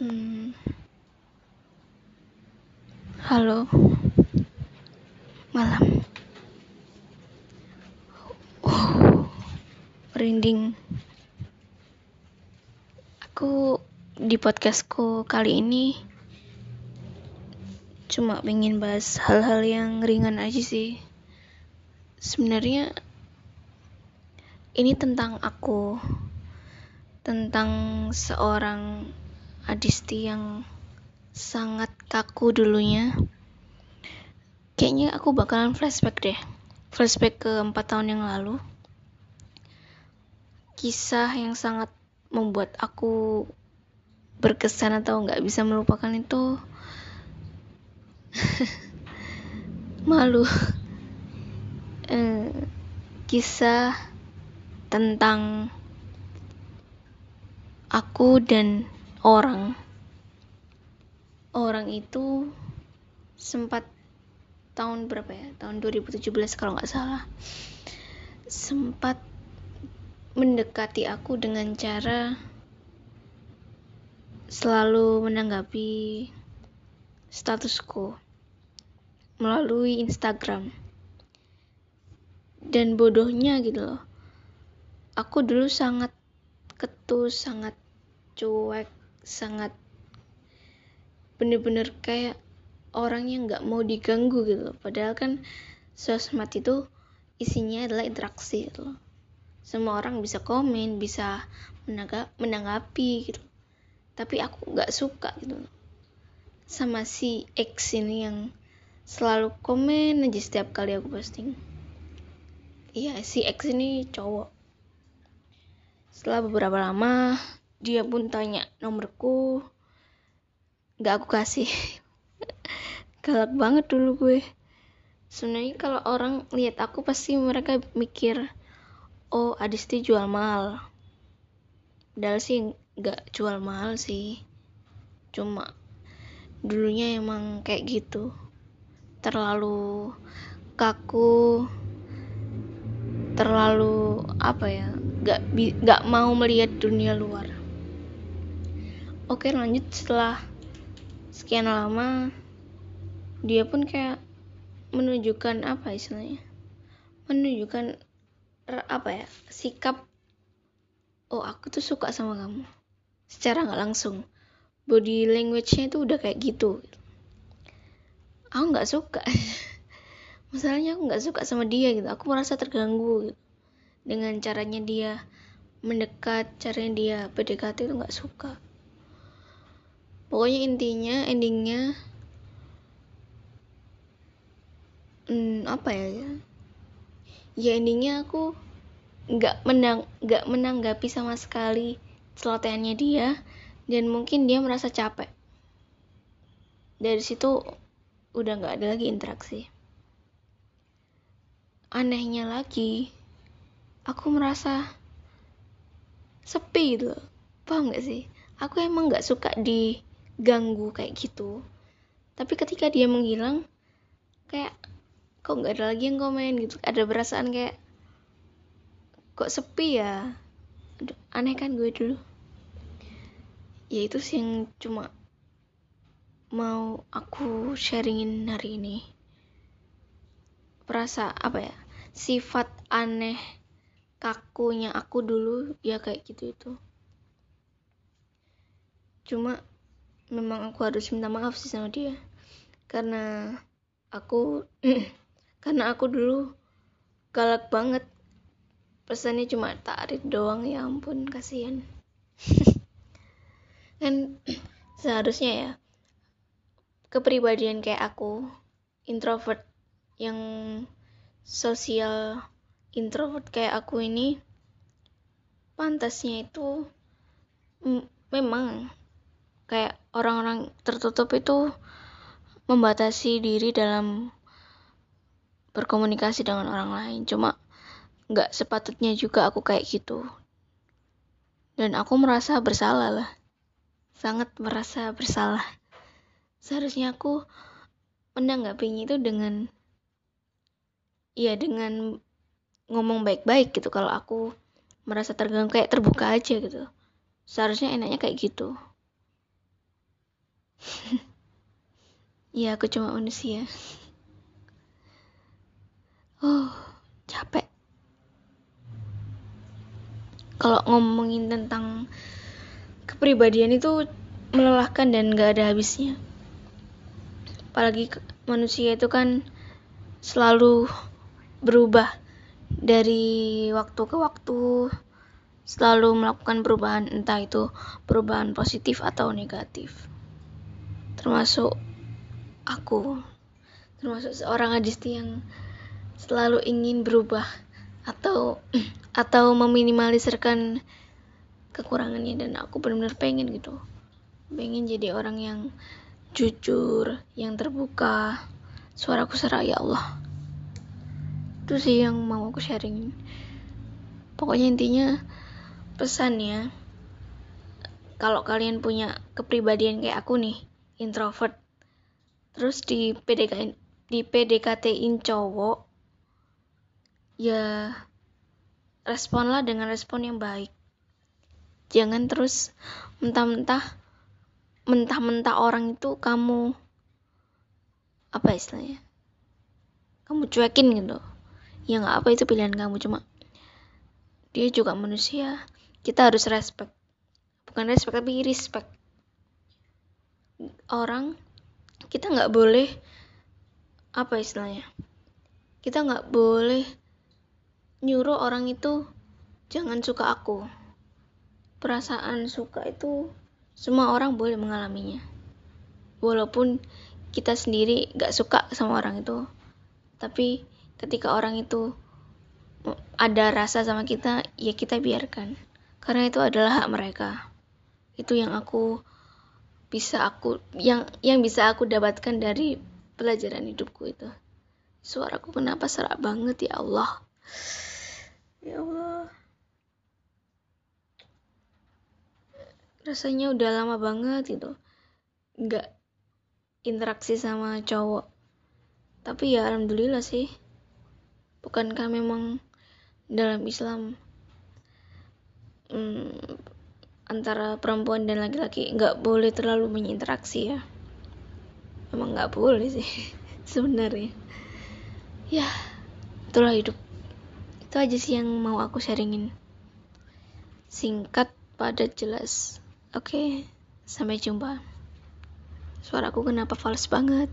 Hmm. Halo. Malam. Oh, merinding. Aku di podcastku kali ini cuma pengen bahas hal-hal yang ringan aja sih. Sebenarnya ini tentang aku, tentang seorang Adisti yang sangat kaku dulunya. Kayaknya aku bakalan flashback deh, flashback ke empat tahun yang lalu. Kisah yang sangat membuat aku berkesan atau nggak bisa melupakan itu malu. Eh, kisah tentang aku dan orang. Orang itu sempat tahun berapa ya? Tahun 2017 kalau nggak salah. Sempat mendekati aku dengan cara selalu menanggapi statusku melalui Instagram. Dan bodohnya gitu loh aku dulu sangat ketus sangat cuek sangat bener-bener kayak orang yang nggak mau diganggu gitu. Loh. padahal kan sosmed itu isinya adalah interaksi gitu. Loh semua orang bisa komen bisa menanggapi gitu. Tapi aku nggak suka gitu. Loh sama si X ini yang selalu komen aja setiap kali aku posting. Iya si X ini cowok. Setelah beberapa lama dia pun tanya nomorku? Nggak aku kasih. Galak banget dulu gue. Sebenarnya kalau orang lihat aku pasti mereka mikir oh Adisti jual mahal. Padahal sih nggak jual mahal sih. Cuma dulunya emang kayak gitu. Terlalu kaku terlalu apa ya nggak nggak mau melihat dunia luar oke lanjut. Setelah sekian lama dia pun kayak menunjukkan apa istilahnya? Menunjukkan apa ya sikap oh aku tuh suka sama kamu. Secara nggak langsung. Body language-nya itu udah kayak gitu. Aku nggak suka. Masalahnya aku nggak suka sama dia gitu. Aku merasa terganggu gitu. dengan caranya dia mendekat caranya dia PDKT itu nggak suka pokoknya intinya endingnya hmm, apa ya ya? Endingnya aku nggak menang nggak menanggapi sama sekali celotehannya dia dan mungkin dia merasa capek. Dari situ udah nggak ada lagi interaksi. Anehnya lagi aku merasa sepi gitu paham gak sih? Aku emang nggak suka di ganggu kayak gitu. Tapi ketika dia menghilang kayak kok nggak ada lagi yang komen gitu. Ada perasaan kayak kok sepi ya? Aduh, aneh kan gue dulu. Ya itu sih yang cuma mau aku sharingin hari ini. Perasa apa ya sifat aneh kakunya aku dulu ya kayak gitu itu cuma memang aku harus minta maaf sih sama dia. Karena aku karena aku dulu galak banget. Pesannya cuma tarik doang ya ampun kasihan. Kan seharusnya ya kepribadian kayak aku introvert yang sosial introvert kayak aku ini pantasnya itu memang kayak orang-orang tertutup itu membatasi diri dalam berkomunikasi dengan orang lain. Cuma nggak sepatutnya juga aku kayak gitu. Dan aku merasa bersalah lah. Sangat merasa bersalah. Seharusnya aku menanggapinya itu dengan ya dengan ngomong baik-baik gitu. Kalau aku merasa terganggu kayak terbuka aja gitu. Seharusnya enaknya kayak gitu ya aku cuma manusia. Oh capek. Kalau ngomongin tentang kepribadian itu melelahkan dan gak ada habisnya. Apalagi manusia itu kan selalu berubah dari waktu ke waktu selalu melakukan perubahan entah itu perubahan positif atau negatif termasuk aku termasuk seorang adisti yang selalu ingin berubah atau atau meminimalisirkan kekurangannya. Dan aku benar-benar pengen gitu. Pengen jadi orang yang jujur yang terbuka. Suaraku serak ya Allah. Itu sih yang mau aku sharing. Pokoknya intinya pesannya kalau kalian punya kepribadian kayak aku nih introvert terus di PDK di PDKT-in cowok ya responlah dengan respon yang baik. Jangan terus mentah-mentah mentah-mentah orang itu kamu apa istilahnya? Kamu cuekin gitu. Ya nggak apa itu pilihan kamu cuma dia juga manusia. Kita harus respect. Bukan respect tapi respect. Orang kita nggak boleh apa istilahnya? Kita nggak boleh nyuruh orang itu jangan suka aku. Perasaan suka itu semua orang boleh mengalaminya. Walaupun kita sendiri gak suka sama orang itu, tapi ketika orang itu ada rasa sama kita, ya kita biarkan. Karena itu adalah hak mereka. Itu yang aku bisa aku yang yang bisa aku dapatkan dari pelajaran hidupku itu. Suaraku kenapa serak banget ya Allah. Ya Allah. Rasanya udah lama banget gitu nggak interaksi sama cowok. Tapi ya alhamdulillah sih. Bukankah memang dalam Islam hmm, antara perempuan dan laki-laki nggak boleh terlalu berinteraksi ya. Emang nggak boleh sih sebenarnya. Ya itulah hidup. Itu aja sih yang mau aku sharingin. Singkat padat jelas. Oke sampai jumpa. Suaraku kenapa fals banget